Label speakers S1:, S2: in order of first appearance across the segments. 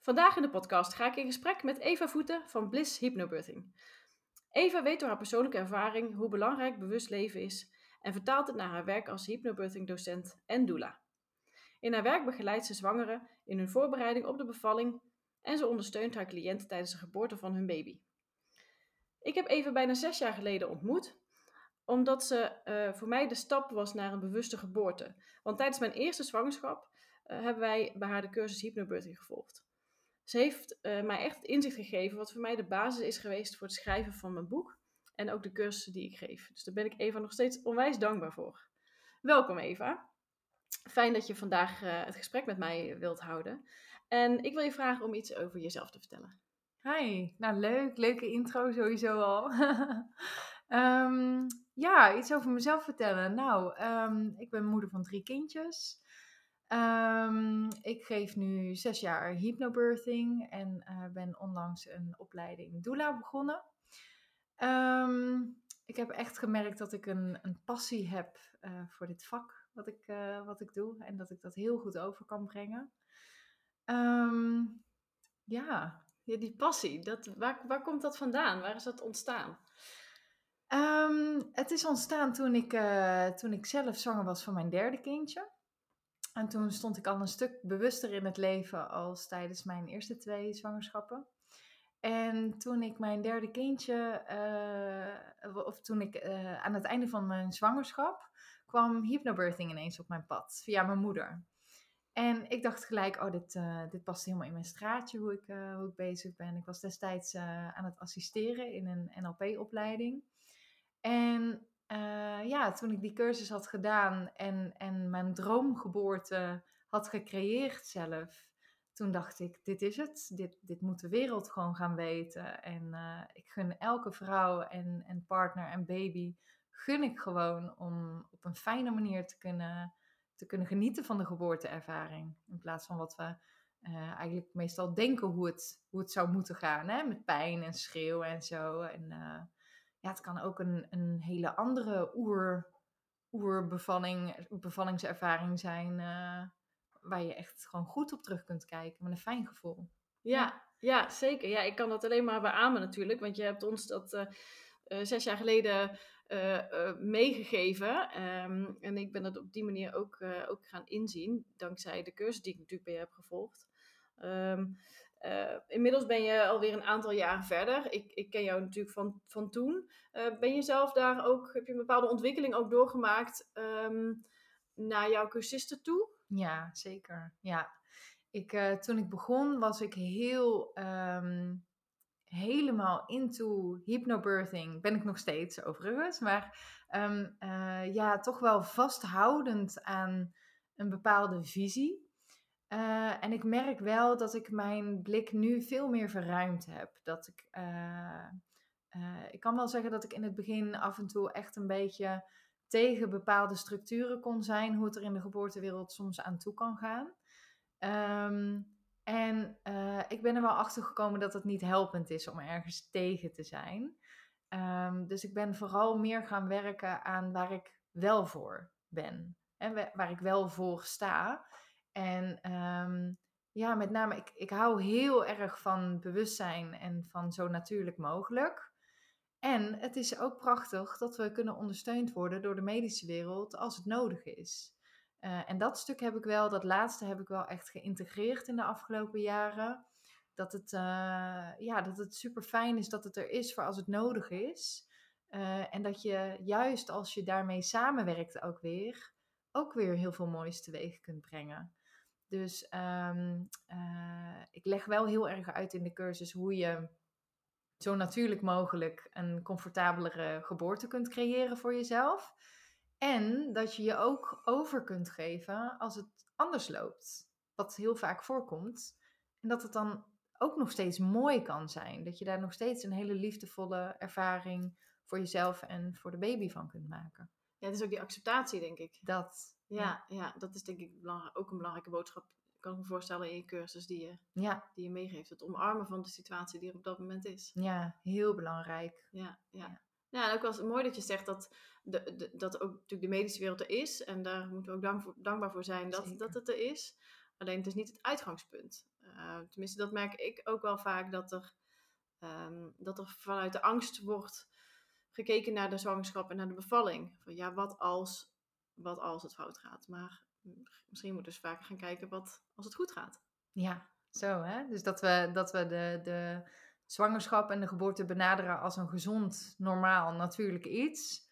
S1: Vandaag in de podcast ga ik in gesprek met Eva Voeten van Bliss Hypnobirthing. Eva weet door haar persoonlijke ervaring hoe belangrijk bewust leven is en vertaalt het naar haar werk als hypnobirthing docent en doula. In haar werk begeleidt ze zwangeren in hun voorbereiding op de bevalling en ze ondersteunt haar cliënten tijdens de geboorte van hun baby. Ik heb Eva bijna zes jaar geleden ontmoet, omdat ze uh, voor mij de stap was naar een bewuste geboorte. Want tijdens mijn eerste zwangerschap uh, hebben wij bij haar de cursus hypnobirthing gevolgd. Ze heeft uh, mij echt inzicht gegeven wat voor mij de basis is geweest voor het schrijven van mijn boek en ook de cursussen die ik geef. Dus daar ben ik Eva nog steeds onwijs dankbaar voor. Welkom Eva. Fijn dat je vandaag uh, het gesprek met mij wilt houden. En ik wil je vragen om iets over jezelf te vertellen.
S2: Hi, nou leuk, leuke intro sowieso al. um, ja, iets over mezelf vertellen. Nou, um, ik ben moeder van drie kindjes. Um, ik geef nu zes jaar hypnobirthing en uh, ben onlangs een opleiding doula begonnen. Um, ik heb echt gemerkt dat ik een, een passie heb uh, voor dit vak, wat ik, uh, wat ik doe, en dat ik dat heel goed over kan brengen. Um, ja.
S1: die passie, dat, waar, waar komt dat vandaan? Waar is dat ontstaan?
S2: het is ontstaan toen ik, toen ik zelf zwanger was van mijn derde kindje. En toen stond ik al een stuk bewuster in het leven als tijdens mijn eerste twee zwangerschappen. En toen ik mijn derde kindje, uh, of toen ik uh, aan het einde van mijn zwangerschap, kwam hypnobirthing ineens op mijn pad, via mijn moeder. En ik dacht gelijk, oh, dit, uh, dit past helemaal in mijn straatje, hoe ik, hoe ik bezig ben. Ik was destijds aan het assisteren in een NLP-opleiding. En uh, ja, toen ik die cursus had gedaan en, en mijn droomgeboorte had gecreëerd zelf, toen dacht ik, dit is het. Dit, dit moet de wereld gewoon gaan weten. En uh, ik gun elke vrouw en, en partner en baby, gun ik gewoon om op een fijne manier te kunnen, te kunnen genieten van de geboorteervaring. In plaats van wat we uh, eigenlijk meestal denken hoe het, hoe het zou moeten gaan. Hè? Met pijn en schreeuwen en zo. En ja, het kan ook een, een hele andere oer, oerbevalling, bevallingservaring zijn. Uh, waar je echt gewoon goed op terug kunt kijken met een fijn gevoel.
S1: Ja, ja, zeker. Ja, ik kan dat alleen maar beamen natuurlijk. Want je hebt ons dat uh, uh, zes jaar geleden meegegeven. Um, en ik ben het op die manier ook, ook gaan inzien. Dankzij de cursus die ik natuurlijk bij je heb gevolgd. Um, uh, inmiddels ben je alweer een aantal jaren verder. Ik, ik ken jou natuurlijk van, van toen. Uh, ben je zelf daar ook, heb je een bepaalde ontwikkeling ook doorgemaakt um, naar jouw cursisten toe?
S2: Ja, zeker. Ja. Ik, uh, toen ik begon was ik heel um, helemaal into hypnobirthing. Ben ik nog steeds overigens. Maar um, ja, toch wel vasthoudend aan een bepaalde visie. Uh, en ik merk wel dat ik mijn blik nu veel meer verruimd heb. Dat ik, uh, uh, ik kan wel zeggen dat ik in het begin af en toe echt een beetje tegen bepaalde structuren kon zijn, hoe het er in de geboortewereld soms aan toe kan gaan. Um, en ik ben er wel achter gekomen dat het niet helpend is om ergens tegen te zijn. Um, dus ik ben vooral meer gaan werken aan waar ik wel voor ben en waar ik wel voor sta. En um, ja, met name, ik, ik hou heel erg van bewustzijn en van zo natuurlijk mogelijk. En het is ook prachtig dat we kunnen ondersteund worden door de medische wereld als het nodig is. Eh, en dat stuk heb ik wel, dat laatste heb ik wel echt geïntegreerd in de afgelopen jaren. Dat het, uh, ja, dat het super fijn is dat het er is voor als het nodig is. Uh, en dat je juist als je daarmee samenwerkt ook weer, ook weer heel veel moois teweeg kunt brengen. Dus um, ik leg wel heel erg uit in de cursus hoe je zo natuurlijk mogelijk een comfortabelere geboorte kunt creëren voor jezelf. En dat je je ook over kunt geven als het anders loopt. Wat heel vaak voorkomt. En dat het dan ook nog steeds mooi kan zijn. Dat je daar nog steeds een hele liefdevolle ervaring voor jezelf en voor de baby van kunt maken.
S1: Ja, het is ook die acceptatie, denk ik.
S2: Dat.
S1: Ja, ja. dat is denk ik ook een belangrijke boodschap. Kan ik me voorstellen in je cursus die je, ja. die je meegeeft. Het omarmen van de situatie die er op dat moment is.
S2: Ja, heel belangrijk.
S1: Ja, ja. ja. en ook wel mooi dat je zegt dat, de, de, dat ook natuurlijk de medische wereld er is. En daar moeten we ook dank voor, dankbaar voor zijn dat, dat het er is. Alleen het is niet het uitgangspunt. Uh, tenminste, dat merk ik ook wel vaak dat er, um, dat er vanuit de angst wordt gekeken naar de zwangerschap en naar de bevalling. Van ja, wat als, wat als het fout gaat? Maar misschien moeten we dus vaker gaan kijken wat als het goed gaat.
S2: Ja, zo hè. Dus dat we, dat we de, de zwangerschap en de geboorte benaderen als een gezond, normaal, natuurlijk iets.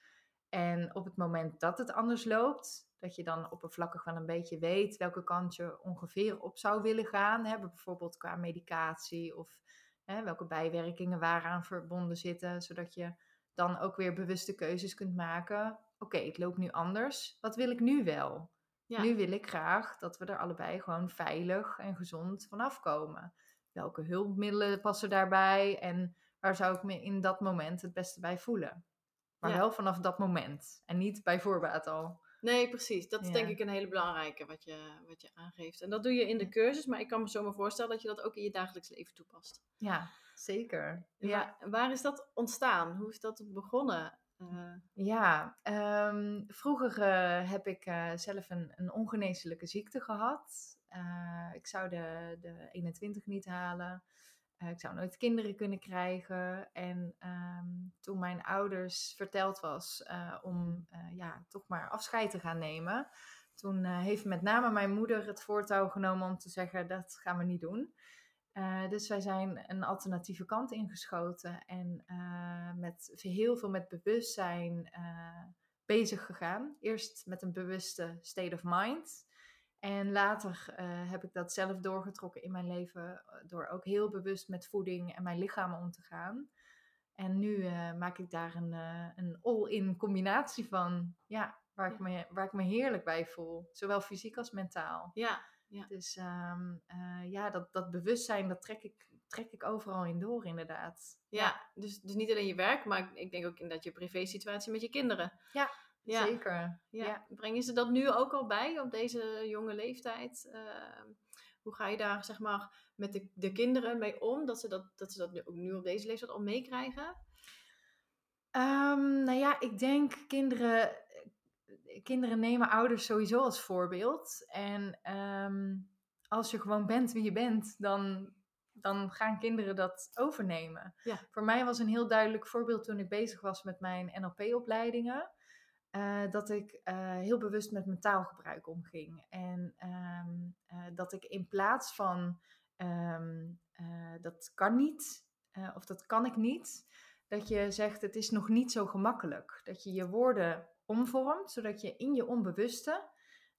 S2: En op het moment dat het anders loopt, dat je dan oppervlakkig wel een beetje weet welke kant je ongeveer op zou willen gaan. Hè? Bijvoorbeeld qua medicatie of hè, welke bijwerkingen waaraan verbonden zitten. Zodat je dan ook weer bewuste keuzes kunt maken. Oké, het loopt nu anders. Wat wil ik nu wel? Nu wil ik graag dat we er allebei gewoon veilig en gezond vanaf komen. Welke hulpmiddelen passen daarbij en waar zou ik me in dat moment het beste bij voelen? Maar wel vanaf dat moment en niet bij voorbaat al.
S1: Nee, precies. Dat is denk ik een hele belangrijke wat je, wat je aangeeft. En dat doe je in de cursus, maar ik kan me zomaar voorstellen dat je dat ook in je dagelijks leven toepast.
S2: Ja, zeker.
S1: Ja. Waar, is dat ontstaan? Hoe is dat begonnen? Uh...
S2: Ja, um, vroeger uh, heb ik uh, zelf een, een ongeneeslijke ziekte gehad. ik zou de, de 21 niet halen. ik zou nooit kinderen kunnen krijgen. En um, toen mijn ouders verteld was om ja, toch maar afscheid te gaan nemen, toen heeft met name mijn moeder het voortouw genomen om te zeggen: dat gaan we niet doen. Uh, dus wij zijn een alternatieve kant ingeschoten en uh, met heel veel met bewustzijn uh, bezig gegaan. Eerst met een bewuste state of mind. En later heb ik dat zelf doorgetrokken in mijn leven door ook heel bewust met voeding en mijn lichaam om te gaan. En nu maak ik daar een, een all-in combinatie van. Ja, waar, Ik me, waar ik me heerlijk bij voel. Zowel fysiek als mentaal.
S1: Ja,
S2: ja. Dus um, uh, ja, dat, dat bewustzijn, dat trek ik, trek ik overal in door, inderdaad.
S1: Ja, Dus, dus niet alleen je werk, maar ik denk ook in dat je privé-situatie met je kinderen.
S2: Ja, ja. zeker.
S1: Ja. ja. Brengen ze dat nu ook al bij op deze jonge leeftijd? Uh, hoe ga je daar, zeg maar, met de, de kinderen mee om? Dat ze dat, dat, ze dat nu, ook nu op deze leeftijd al meekrijgen?
S2: Um, nou ja, ik denk kinderen kinderen nemen ouders sowieso als voorbeeld. En ehm, als je gewoon bent wie je bent, dan, dan gaan kinderen dat overnemen.
S1: Ja.
S2: Voor mij was een heel duidelijk voorbeeld toen ik bezig was met mijn NLP-opleidingen. Uh, dat ik uh, heel bewust met mijn taalgebruik omging. En um, uh, dat ik in plaats van um, dat kan niet of dat kan ik niet, dat je zegt het is nog niet zo gemakkelijk. Dat je je woorden omvormt, zodat je in je onbewuste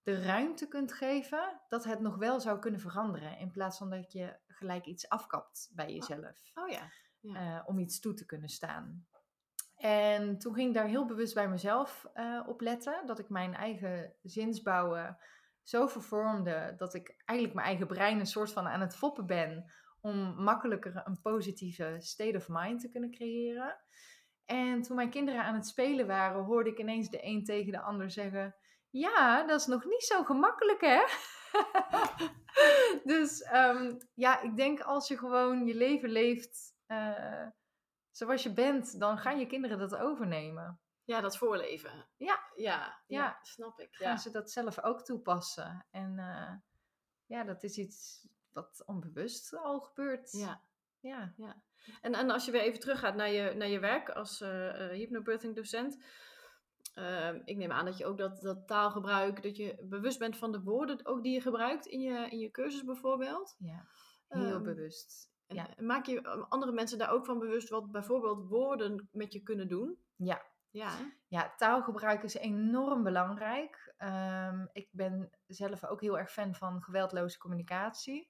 S2: de ruimte kunt geven dat het nog wel zou kunnen veranderen. In plaats van dat je gelijk iets afkapt bij jezelf.
S1: Oh, ja.
S2: ja. Uh, om iets toe te kunnen staan. En toen ging ik daar heel bewust bij mezelf uh, op letten. Dat ik mijn eigen zinsbouwen zo vervormde dat ik eigenlijk mijn eigen brein een soort van aan het foppen ben. Om makkelijker een positieve state of mind te kunnen creëren. En toen mijn kinderen aan het spelen waren, hoorde ik ineens de een tegen de ander zeggen: Ja, dat is nog niet zo gemakkelijk, hè? dus um, ja, ik denk als je gewoon je leven leeft uh, zoals je bent, dan gaan je kinderen dat overnemen.
S1: Ja, dat voorleven.
S2: Ja,
S1: ja, ja, ja. snap ik.
S2: Gaan ze dat zelf ook toepassen? En uh, ja, dat is iets wat onbewust al gebeurt.
S1: Ja,
S2: Ja.
S1: ja. En, en als je weer even teruggaat naar je, naar je werk als uh, hypnobirthing docent. Ehm, ik neem aan dat je ook dat, dat taalgebruik, dat je bewust bent van de woorden ook die je gebruikt in je, in je cursus bijvoorbeeld.
S2: Ja, heel
S1: Ehm,
S2: bewust.
S1: En
S2: Ja.
S1: Maak je andere mensen daar ook van bewust wat bijvoorbeeld woorden met je kunnen doen?
S2: Ja.
S1: Ja, hè?
S2: Ja, taalgebruik is enorm belangrijk. Ehm, ik ben zelf ook heel erg fan van geweldloze communicatie.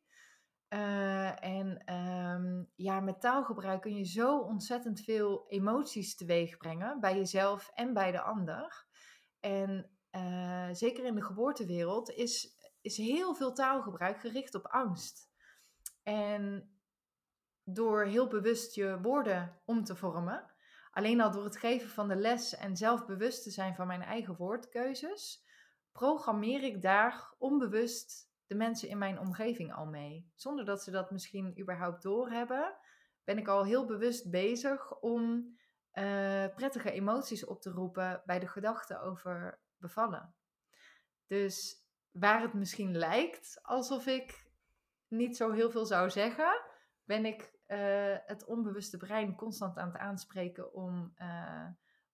S2: Eh, en ehm, ja, met taalgebruik kun je zo ontzettend veel emoties teweeg brengen bij jezelf en bij de ander. En eh, zeker in de geboortewereld is, is heel veel taalgebruik gericht op angst. En door heel bewust je woorden om te vormen, alleen al door het geven van de les en zelf bewust te zijn van mijn eigen woordkeuzes, programmeer ik daar onbewust de mensen in mijn omgeving al mee. Zonder dat ze dat misschien überhaupt doorhebben, ben ik al heel bewust bezig om eh, prettige emoties op te roepen bij de gedachte over bevallen. Dus waar het misschien lijkt alsof ik niet zo heel veel zou zeggen, ben ik eh, het onbewuste brein constant aan het aanspreken om, eh,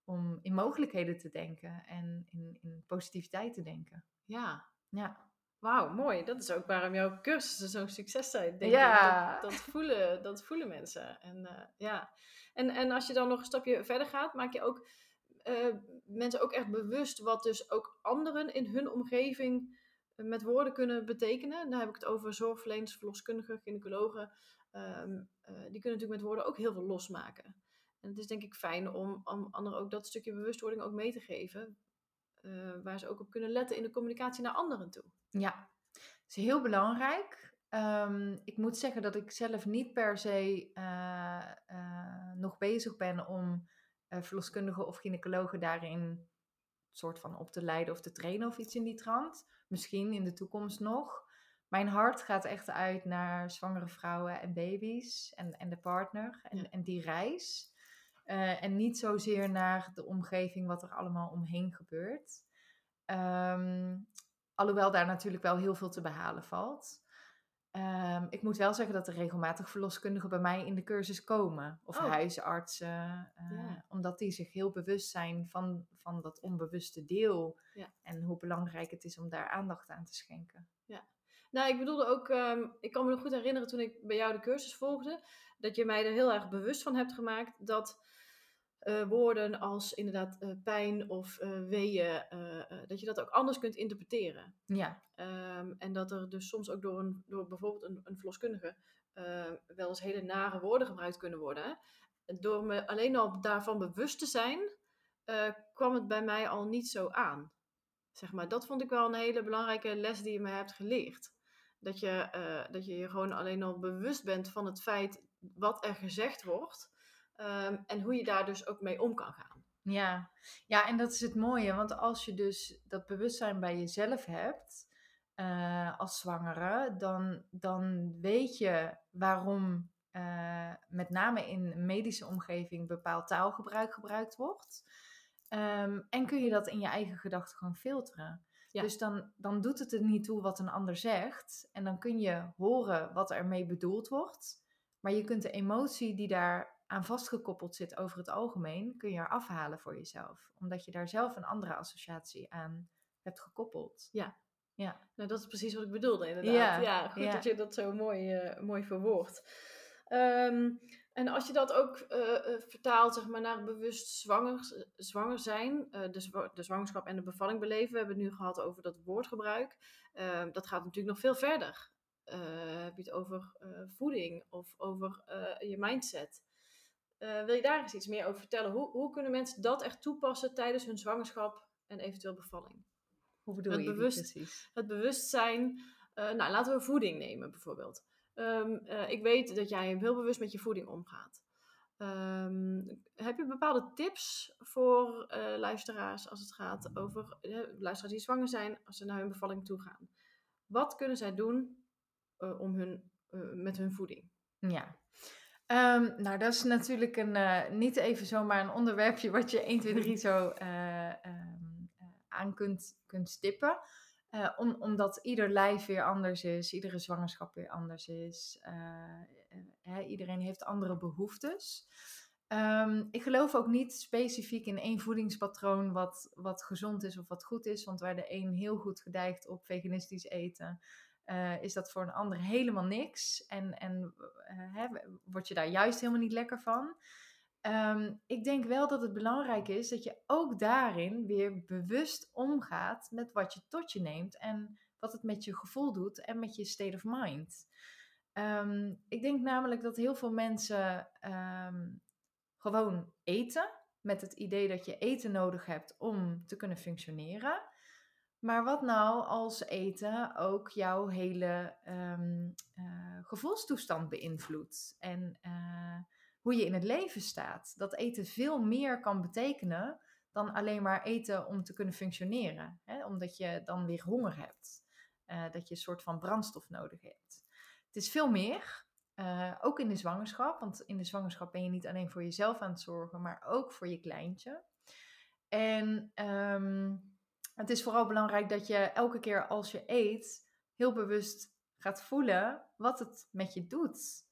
S2: om in mogelijkheden te denken en in, in positiviteit te denken.
S1: ja.
S2: Ja,
S1: Wauw, mooi. Dat is ook waarom jouw cursussen zo'n succes zijn, denk
S2: Ja.
S1: ik. Dat, dat, voelen, dat voelen mensen. En, eh, ja. en, en als je dan nog een stapje verder gaat, maak je ook eh, mensen ook echt bewust wat dus ook anderen in hun omgeving eh, met woorden kunnen betekenen. Daar heb ik het over zorgverleners, verloskundigen, gynaecologen. Ehm, eh, die kunnen natuurlijk met woorden ook heel veel losmaken. En het is denk ik fijn om, om anderen ook dat stukje bewustwording ook mee te geven. waar ze ook op kunnen letten in de communicatie naar anderen toe.
S2: Ja. is heel belangrijk. Ehm, ik moet zeggen dat ik zelf niet per se eh, eh, nog bezig ben om eh, verloskundigen of gynaecologen daarin soort van op te leiden of te trainen of iets in die trant. Misschien in de toekomst nog. Mijn hart gaat echt uit naar zwangere vrouwen en baby's en, en de partner en,
S1: Ja.
S2: en die reis. En niet zozeer naar de omgeving, wat er allemaal omheen gebeurt. Ehm, alhoewel daar natuurlijk wel heel veel te behalen valt. Ehm, ik moet wel zeggen dat er regelmatig verloskundigen bij mij in de cursus komen. Of
S1: Oh.
S2: huisartsen. eh,
S1: Ja.
S2: Omdat die zich heel bewust zijn van, van dat onbewuste deel.
S1: Ja.
S2: En hoe belangrijk het is om daar aandacht aan te schenken.
S1: Nou, ik bedoelde ook, ehm, ik kan me nog goed herinneren toen ik bij jou de cursus volgde, dat je mij er heel erg bewust van hebt gemaakt dat eh, woorden als inderdaad eh, pijn of eh, weeën, dat je dat ook anders kunt interpreteren.
S2: Ja,
S1: Ehm, en dat er dus soms ook door, een, door bijvoorbeeld een, een verloskundige eh, wel eens hele nare woorden gebruikt kunnen worden. Door me alleen al daarvan bewust te zijn, kwam het bij mij al niet zo aan. Zeg maar, dat vond ik wel een hele belangrijke les die je me hebt geleerd. Dat je, dat je je gewoon alleen al bewust bent van het feit wat er gezegd wordt. Ehm, en hoe je daar dus ook mee om kan gaan.
S2: ja. ja, en dat is het mooie. Want als je dus dat bewustzijn bij jezelf hebt, eh, als zwangere, dan, dan weet je waarom eh, met name in een medische omgeving bepaald taalgebruik gebruikt wordt. Ehm, en kun je dat in je eigen gedachtegang filteren.
S1: Ja.
S2: Dus dan, dan doet het er niet toe wat een ander zegt. En dan kun je horen wat er mee bedoeld wordt. Maar je kunt de emotie die daar aan vastgekoppeld zit over het algemeen, kun je er afhalen voor jezelf. Omdat je daar zelf een andere associatie aan hebt gekoppeld.
S1: Ja.
S2: Ja.
S1: Nou, dat is precies wat ik bedoelde, inderdaad.
S2: Ja,
S1: Ja, goed
S2: ja.
S1: dat je dat zo mooi, eh, mooi verwoordt. Ehm, en als je dat ook eh, eh, vertaalt zeg maar, naar bewust zwanger, zwanger zijn, de, zwa- de zwangerschap en de bevalling beleven. We hebben het nu gehad over dat woordgebruik. Ehm, dat gaat natuurlijk nog veel verder. Heb je het over voeding of over je mindset? Eh, wil je daar eens iets meer over vertellen? Hoe, hoe kunnen mensen dat echt toepassen tijdens hun zwangerschap en eventueel bevalling?
S2: Hoe bedoel
S1: Het
S2: je
S1: bewust-
S2: precies?
S1: het bewustzijn. eh, nou, laten we voeding nemen bijvoorbeeld. Ehm, eh, ik weet dat jij heel bewust met je voeding omgaat. Ehm, heb je bepaalde tips voor luisteraars als het gaat over luisteraars die zwanger zijn als ze naar hun bevalling toe gaan? Wat kunnen zij doen om hun, met hun voeding?
S2: Ja. Ehm, nou, dat is natuurlijk een, eh, niet even zomaar een onderwerpje wat je 1, 2, 3 zo eh, ehm, eh, aan kunt, kunt stippen. Om, omdat ieder lijf weer anders is, iedere zwangerschap weer anders is. Iedereen heeft andere behoeftes. Ehm, ik geloof ook niet specifiek in één voedingspatroon wat, wat gezond is of wat goed is. Want waar de een heel goed gedijgt op veganistisch eten, uh, is dat voor een ander helemaal niks. En, en uh, word je daar juist helemaal niet lekker van. Um, ik denk wel dat het belangrijk is dat je ook daarin weer bewust omgaat met wat je tot je neemt en wat het met je gevoel doet en met je state of mind. Um, ik denk namelijk dat heel veel mensen um, gewoon eten met het idee dat je eten nodig hebt om te kunnen functioneren. Maar wat nou als eten ook jouw hele um, gevoelstoestand beïnvloedt en uh, hoe je in het leven staat? Dat eten veel meer kan betekenen dan alleen maar eten om te kunnen functioneren, hè? omdat je dan weer honger hebt, uh, dat je een soort van brandstof nodig hebt. Het is veel meer. Ook in de zwangerschap, want in de zwangerschap ben je niet alleen voor jezelf aan het zorgen, maar ook voor je kleintje. En um, het is vooral belangrijk dat je elke keer als je eet, heel bewust gaat voelen wat het met je doet.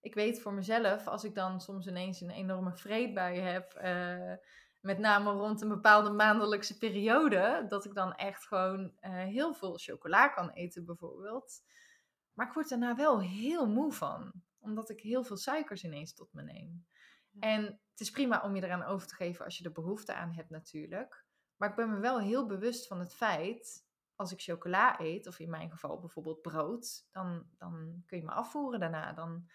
S2: Ik weet voor mezelf, als ik dan soms ineens een enorme vreedbui heb, uh, met name rond een bepaalde maandelijkse periode, dat ik dan echt gewoon uh, heel veel chocola kan eten bijvoorbeeld. Maar ik word daarna wel heel moe van, omdat ik heel veel suikers ineens tot me neem. En het is prima om je eraan over te geven als je er behoefte aan hebt natuurlijk. Maar ik ben me wel heel bewust van het feit, als ik chocola eet, of in mijn geval bijvoorbeeld brood, dan, dan kun je me afvoeren daarna. Dan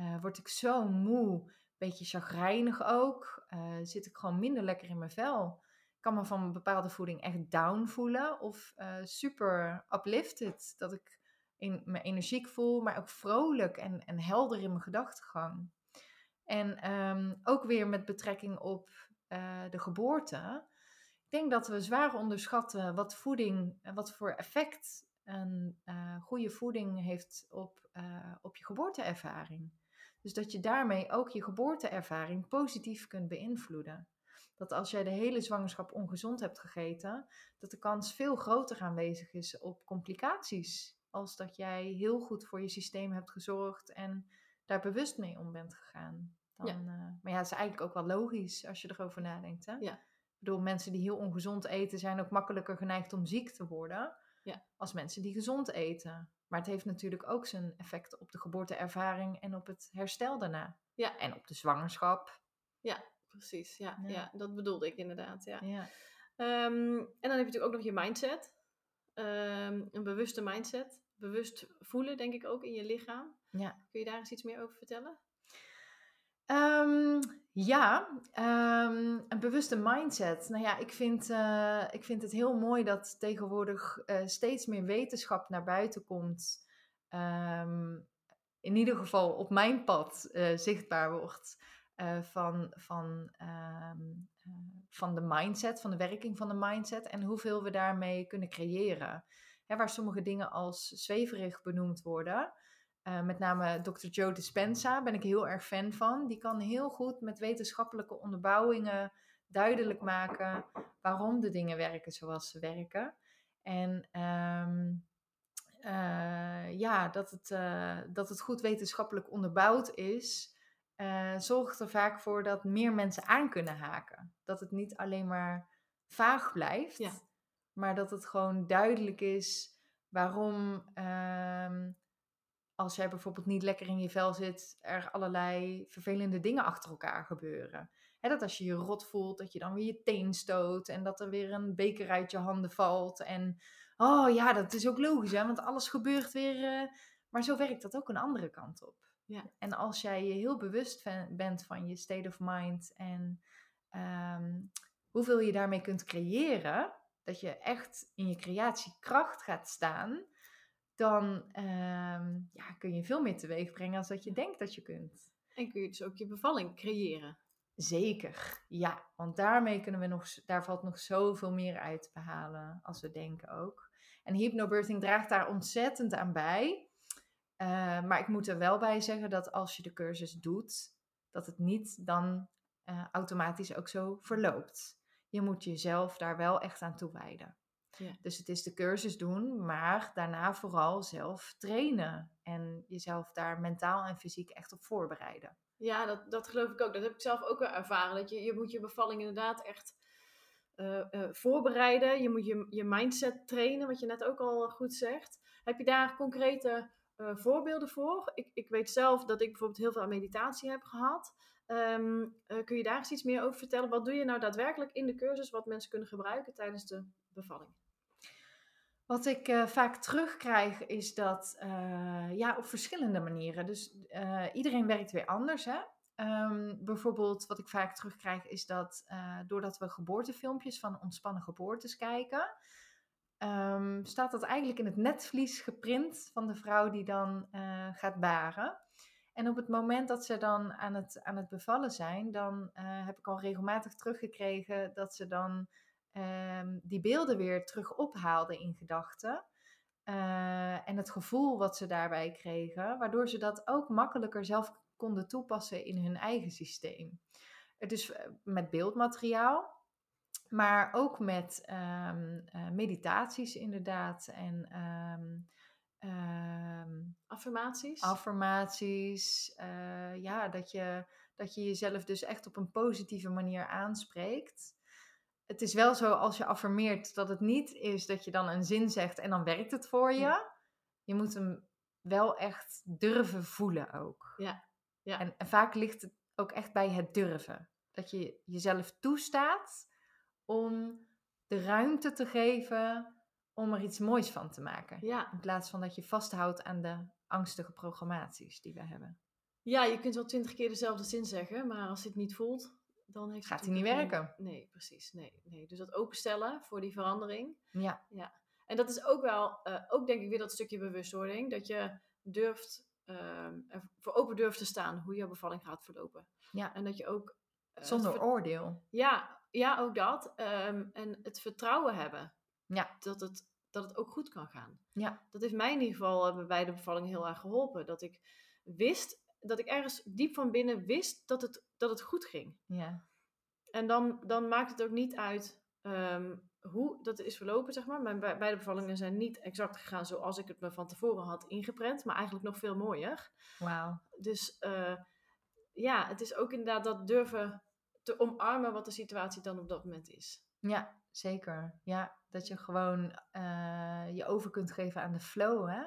S2: uh, word ik zo moe, beetje chagrijnig ook. Uh, zit ik gewoon minder lekker in mijn vel. Ik kan me van een bepaalde voeding echt down voelen of uh, super uplifted. Dat ik in, me energiek voel, maar ook vrolijk en, en helder in mijn gedachtegang. En um, ook weer met betrekking op uh, de geboorte. Ik denk dat we zwaar onderschatten wat voeding, wat voor effect een uh, goede voeding heeft op, uh, op je geboorteervaring. Dus dat je daarmee ook je geboorteervaring positief kunt beïnvloeden. Dat als jij de hele zwangerschap ongezond hebt gegeten, dat de kans veel groter aanwezig is op complicaties als dat jij heel goed voor je systeem hebt gezorgd en daar bewust mee om bent gegaan. Dan, ja. Uh, maar ja, het is eigenlijk ook wel logisch als je erover nadenkt. Hè?
S1: Ja.
S2: Bedoel, mensen die heel ongezond eten zijn ook makkelijker geneigd om ziek te worden
S1: ja.
S2: als mensen die gezond eten. Maar het heeft natuurlijk ook zijn effecten op de geboorteervaring en op het herstel daarna.
S1: Ja.
S2: En op de zwangerschap.
S1: Ja, precies. Ja, ja. ja dat bedoelde ik inderdaad. Ja.
S2: ja.
S1: Um, en dan heb je natuurlijk ook nog je mindset. Um, een bewuste mindset bewust voelen, denk ik ook in je lichaam.
S2: Ja.
S1: Kun je daar eens iets meer over vertellen?
S2: Um, ja, um, een bewuste mindset. Nou ja, ik vind, uh, ik vind het heel mooi dat tegenwoordig uh, steeds meer wetenschap naar buiten komt. Um, in ieder geval op mijn pad uh, zichtbaar wordt. van, van, van de mindset, van de werking van de mindset en hoeveel we daarmee kunnen creëren hè, waar sommige dingen als zweverig benoemd worden. Uh, met name Dr. Joe Dispenza ben ik heel erg fan van. Die kan heel goed met wetenschappelijke onderbouwingen duidelijk maken waarom de dingen werken zoals ze werken. En um, uh, ja, dat het, uh, dat het goed wetenschappelijk onderbouwd is, zorgt er vaak voor dat meer mensen aan kunnen haken. Dat het niet alleen maar vaag blijft.
S1: Ja
S2: maar dat het gewoon duidelijk is waarom, um, als jij bijvoorbeeld niet lekker in je vel zit, er allerlei vervelende dingen achter elkaar gebeuren. He, dat als je je rot voelt, dat je dan weer je teen stoot en dat er weer een beker uit je handen valt. En oh ja, dat is ook logisch, hè, want alles gebeurt weer. Uh, maar zo werkt dat ook een andere kant op.
S1: Ja.
S2: En als jij je heel bewust bent van je state of mind en um, hoeveel je daarmee kunt creëren, dat je echt in je creatiekracht gaat staan, dan um, ja, kun je veel meer teweeg brengen als dat je denkt dat je kunt.
S1: En kun je dus ook je bevalling creëren.
S2: Zeker, ja. Want daarmee kunnen we nog, daar valt nog zoveel meer uit te behalen als we denken ook. En hypnobirthing draagt daar ontzettend aan bij. Uh, maar ik moet er wel bij zeggen dat als je de cursus doet, dat het niet dan uh, automatisch ook zo verloopt je moet jezelf daar wel echt aan toewijden.
S1: Ja.
S2: Dus het is de cursus doen, maar daarna vooral zelf trainen. En jezelf daar mentaal en fysiek echt op voorbereiden.
S1: Ja, dat, dat geloof ik ook. Dat heb ik zelf ook wel ervaren. Dat je, je moet je bevalling inderdaad echt eh, eh, voorbereiden. Je moet je, je mindset trainen, wat je net ook al goed zegt. Heb je daar concrete eh, voorbeelden voor? Ik, ik weet zelf dat ik bijvoorbeeld heel veel aan meditatie heb gehad. Ehm, eh, kun je daar eens iets meer over vertellen? Wat doe je nou daadwerkelijk in de cursus wat mensen kunnen gebruiken tijdens de bevalling?
S2: Wat ik eh, vaak terugkrijg is dat, eh, ja, op verschillende manieren. Dus eh, iedereen werkt weer anders, hè. Ehm, bijvoorbeeld wat ik vaak terugkrijg is dat doordat we geboortefilmpjes van ontspannen geboortes kijken, ehm, staat dat eigenlijk in het netvlies geprint van de vrouw die dan gaat baren. En op het moment dat ze dan aan het, aan het bevallen zijn, dan heb ik al regelmatig teruggekregen dat ze dan ehm, die beelden weer terug ophaalden in gedachten. Eh, en het gevoel wat ze daarbij kregen, waardoor ze dat ook makkelijker zelf konden toepassen in hun eigen systeem. Dus met beeldmateriaal, maar ook met ehm, eh, meditaties inderdaad en ehm,
S1: Affirmaties?
S2: affirmaties. ja, dat je, dat je jezelf dus echt op een positieve manier aanspreekt. Het is wel zo als je affirmeert dat het niet is dat je dan een zin zegt en dan werkt het voor je.
S1: Ja.
S2: Je moet hem wel echt durven voelen ook.
S1: Ja, ja.
S2: En, en vaak ligt het ook echt bij het durven. Dat je jezelf toestaat om de ruimte te geven om er iets moois van te maken.
S1: ja.
S2: In plaats van dat je vasthoudt aan de angstige programmaties die we hebben.
S1: ja, je kunt wel twintig keer dezelfde zin zeggen, maar als je het niet voelt, dan heeft
S2: Gaat
S1: het
S2: hij niet werken.
S1: Nee, precies. Nee, nee. Dus dat openstellen voor die verandering.
S2: Ja,
S1: En dat is ook wel, eh, ook denk ik weer dat stukje bewustwording, dat je durft, ehm, voor open durft te staan hoe jouw bevalling gaat verlopen.
S2: Ja.
S1: En dat je ook... eh,
S2: zonder oordeel.
S1: ja, ja, ook dat. Ehm, en het vertrouwen hebben
S2: Ja,
S1: dat het, dat het ook goed kan gaan.
S2: ja,
S1: Dat heeft mij in ieder geval eh, bij de bevalling heel erg geholpen. Dat ik wist, dat ik ergens diep van binnen wist dat het, dat het goed ging.
S2: ja,
S1: En dan, dan maakt het ook niet uit ehm, hoe dat is verlopen, zeg maar. Mijn be- beide bevallingen zijn niet exact gegaan zoals ik het me van tevoren had ingeprent, maar eigenlijk nog veel mooier.
S2: wauw.
S1: Dus eh, ja, het is ook inderdaad dat durven te omarmen wat de situatie dan op dat moment is.
S2: Ja, zeker. Ja, dat je gewoon eh, je over kunt geven aan de flow, hè?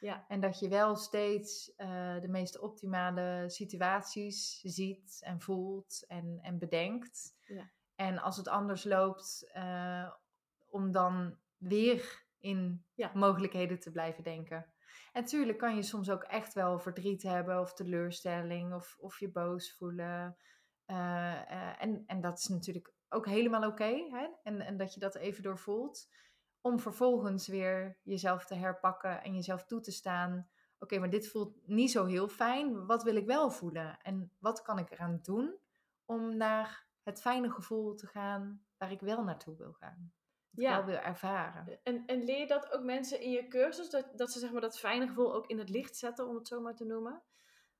S1: Ja.
S2: En dat je wel steeds eh, de meest optimale situaties ziet en voelt en, en bedenkt.
S1: Ja.
S2: En als het anders loopt, eh, om dan weer in
S1: Ja.
S2: mogelijkheden te blijven denken. En natuurlijk kan je soms ook echt wel verdriet hebben of teleurstelling of, of je boos voelen. Eh, en, en dat is natuurlijk ook helemaal oké. hè? en, en dat je dat even doorvoelt. Om vervolgens weer jezelf te herpakken en jezelf toe te staan. Oké, maar dit voelt niet zo heel fijn. Wat wil ik wel voelen? En wat kan ik eraan doen om naar het fijne gevoel te gaan waar ik wel naartoe wil gaan?
S1: Ja.
S2: ik wel wil ervaren.
S1: En, en leer je dat ook mensen in je cursus, dat, dat ze zeg maar, dat fijne gevoel ook in het licht zetten, om het zo maar te noemen?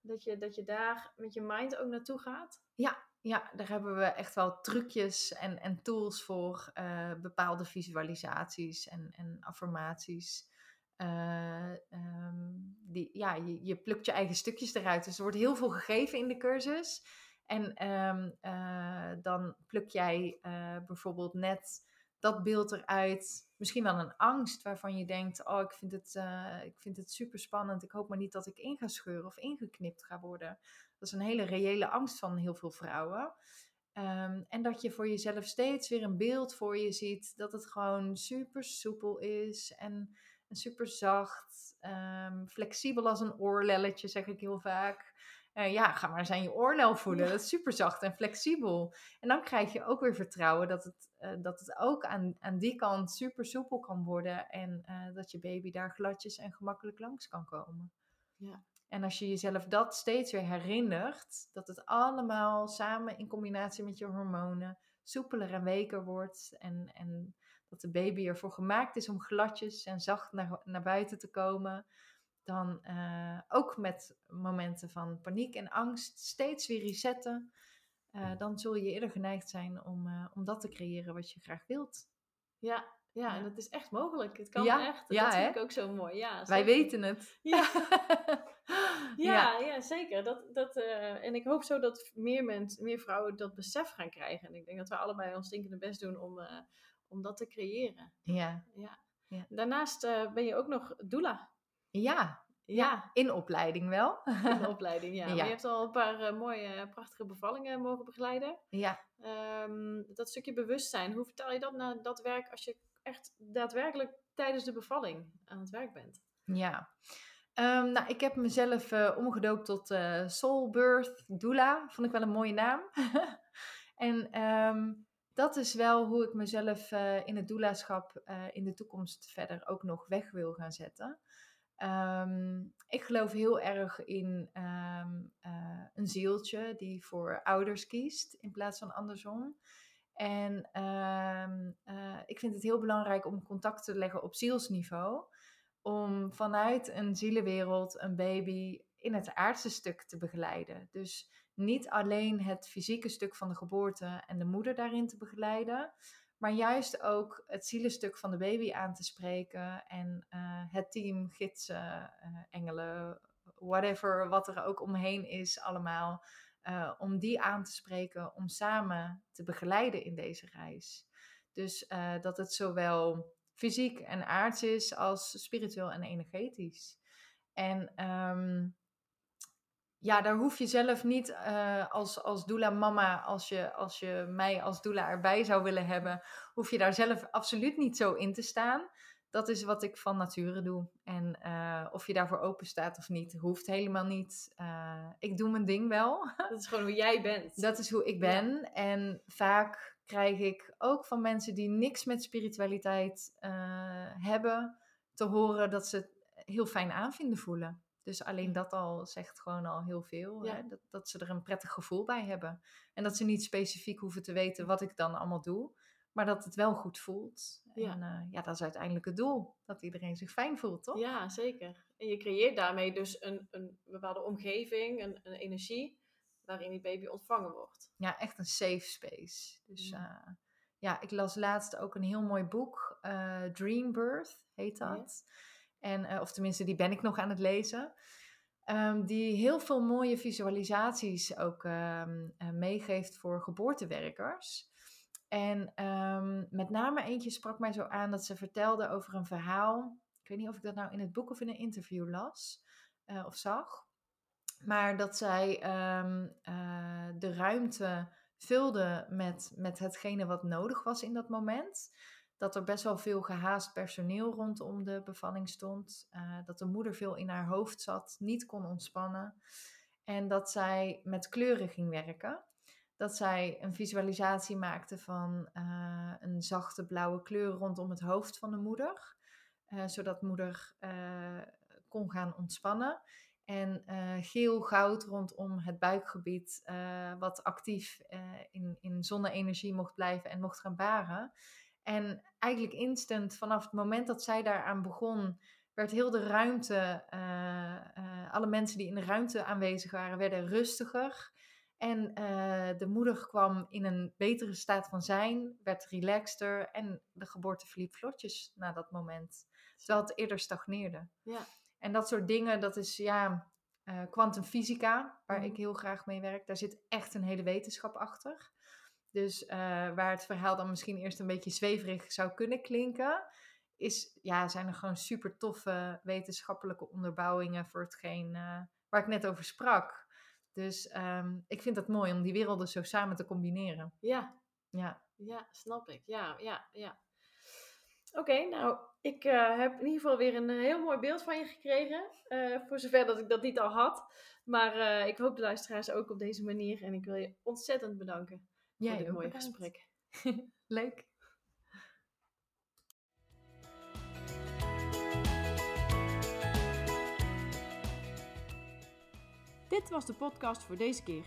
S1: Dat je, dat je daar met je mind ook naartoe gaat?
S2: Ja, daar hebben we echt wel trucjes en, en tools voor. eh, bepaalde visualisaties en, en affirmaties. Eh, ehm, die, ja, je, plukt je eigen stukjes eruit. Dus er wordt heel veel gegeven in de cursus. En ehm, eh, dan pluk jij bijvoorbeeld net dat beeld eruit. Misschien wel een angst waarvan je denkt: Oh, ik vind het, ik vind het super spannend. Ik hoop maar niet dat ik in ga scheuren of ingeknipt ga worden. Dat is een hele reële angst van heel veel vrouwen. Ehm, en dat je voor jezelf steeds weer een beeld voor je ziet. Dat het gewoon super soepel is en, en super zacht. ehm, flexibel als een oorlelletje, zeg ik heel vaak. Eh, ja, ga maar eens aan je oorlel voelen. Dat is super zacht en flexibel. En dan krijg je ook weer vertrouwen dat het, eh, dat het ook aan, aan die kant super soepel kan worden. En eh, dat je baby daar gladjes en gemakkelijk langs kan komen.
S1: Ja.
S2: En als je jezelf dat steeds weer herinnert, dat het allemaal samen in combinatie met je hormonen soepeler en weker wordt. En, en dat de baby ervoor gemaakt is om gladjes en zacht naar, naar buiten te komen. Dan eh, ook met momenten van paniek en angst steeds weer resetten. eh, dan zul je eerder geneigd zijn om, eh, om dat te creëren wat je graag wilt.
S1: Ja, Ja, en het is echt mogelijk. Het kan
S2: Ja,
S1: echt.
S2: ja,
S1: dat vind
S2: hè?
S1: ik ook zo mooi. Ja,
S2: Wij weten het.
S1: Ja.
S2: Ja.
S1: Ja, zeker. Dat, dat, eh, en ik hoop zo dat meer, mensen, meer vrouwen dat besef gaan krijgen. En ik denk dat we allebei ons stinkende best doen om, eh, om dat te creëren.
S2: Ja.
S1: Ja.
S2: Ja.
S1: Daarnaast eh, ben je ook nog doula.
S2: Ja,
S1: Ja,
S2: in opleiding wel.
S1: in opleiding. Ja.
S2: Ja.
S1: Maar je hebt al een paar mooie, prachtige bevallingen mogen begeleiden.
S2: ja,
S1: Ehm, dat stukje bewustzijn, hoe vertaal je dat naar dat werk als je echt daadwerkelijk tijdens de bevalling aan het werk bent?
S2: ja. Ehm, nou, ik heb mezelf eh, omgedoopt tot eh Soul Birth Doula. Vond ik wel een mooie naam. en ehm, dat is wel hoe ik mezelf eh, in het doulaschap in de toekomst verder ook nog weg wil gaan zetten. Ehm, ik geloof heel erg in een zieltje die voor ouders kiest in plaats van andersom. En ehm, eh, ik vind het heel belangrijk om contact te leggen op zielsniveau. Om vanuit een zielenwereld een baby in het aardse stuk te begeleiden. Dus niet alleen het fysieke stuk van de geboorte en de moeder daarin te begeleiden. Maar juist ook het zielenstuk van de baby aan te spreken. En eh, het team, gidsen, eh, engelen, whatever, wat er ook omheen is allemaal. Eh, om die aan te spreken, om samen te begeleiden in deze reis. Dus eh, dat het zowel fysiek en aards is als spiritueel en energetisch. En ehm, ja, daar hoef je zelf niet eh, als, als doula mama, als je, als je mij als doula erbij zou willen hebben, hoef je daar zelf absoluut niet zo in te staan. Dat is wat ik van nature doe. En eh, of je daarvoor open staat of niet, hoeft helemaal niet. Eh, ik doe mijn ding wel.
S1: Dat is gewoon hoe jij bent.
S2: Dat is hoe ik ben. En vaak krijg ik ook van mensen die niks met spiritualiteit eh, hebben, te horen dat ze het heel fijn aanvinden voelen. Dus alleen dat al zegt gewoon al heel veel.
S1: Ja.
S2: Hè? Dat, dat ze er een prettig gevoel bij hebben. En dat ze niet specifiek hoeven te weten wat ik dan allemaal doe. Maar dat het wel goed voelt.
S1: Ja.
S2: En eh, ja, dat is uiteindelijk het doel. Dat iedereen zich fijn voelt, toch?
S1: Ja, zeker. En je creëert daarmee dus een, een bepaalde omgeving, een, een energie, waarin die baby ontvangen wordt.
S2: ja, echt een safe space. Dus
S1: Ja.
S2: ja. ja, ik las laatst ook een heel mooi boek. eh, Dream Birth heet
S1: Ja.
S2: dat. En, eh, of tenminste, die ben ik nog aan het lezen. Ehm, die heel veel mooie visualisaties ook ehm, eh, meegeeft voor geboortewerkers. En ehm, met name eentje sprak mij zo aan dat ze vertelde over een verhaal. Ik weet niet of ik dat nou in het boek of in een interview las eh, of zag. Maar dat zij ehm, eh, de ruimte vulde met, met hetgene wat nodig was in dat moment. Dat er best wel veel gehaast personeel rondom de bevalling stond. eh, dat de moeder veel in haar hoofd zat, niet kon ontspannen. En dat zij met kleuren ging werken. Dat zij een visualisatie maakte van eh, een zachte blauwe kleur rondom het hoofd van de moeder. eh, zodat moeder eh, kon gaan ontspannen. En eh, geel-goud rondom het buikgebied, wat actief in, in zonne-energie mocht blijven en mocht gaan baren. En eigenlijk instant, vanaf het moment dat zij daaraan begon, werd heel de ruimte, alle mensen die in de ruimte aanwezig waren, werden rustiger. En eh, de moeder kwam in een betere staat van zijn, werd relaxter en de geboorte verliep vlotjes na dat moment. Terwijl het eerder stagneerde.
S1: Ja.
S2: En dat soort dingen, dat is ja, eh kwantumfysica, waar
S1: Mhm.
S2: ik heel graag mee werk. Daar zit echt een hele wetenschap achter. Dus eh, waar het verhaal dan misschien eerst een beetje zweverig zou kunnen klinken, is, ja, zijn er gewoon super toffe wetenschappelijke onderbouwingen voor hetgeen waar ik net over sprak. Dus ehm, ik vind het mooi om die werelden zo samen te combineren.
S1: Ja,
S2: Ja,
S1: ja, snap ik. Ja, ja, ja. Oké, nou, ik eh, heb in ieder geval weer een eh, heel mooi beeld van je gekregen. eh, voor zover dat ik dat niet al had. Maar ik hoop de luisteraars ook op deze manier. En ik wil je ontzettend bedanken voor dit mooie
S2: bedankt.
S1: gesprek.
S2: leuk.
S1: Dit was de podcast voor deze keer.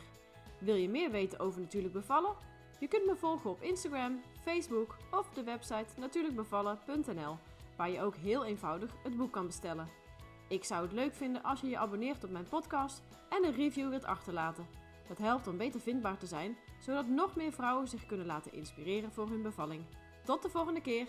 S1: Wil je meer weten over Natuurlijk Bevallen? Je kunt me volgen op Instagram, Facebook of de website natuurlijkbevallen.nl, waar je ook heel eenvoudig het boek kan bestellen. Ik zou het leuk vinden als je je abonneert op mijn podcast en een review wilt achterlaten. Dat helpt om beter vindbaar te zijn, zodat nog meer vrouwen zich kunnen laten inspireren voor hun bevalling. Tot de volgende keer!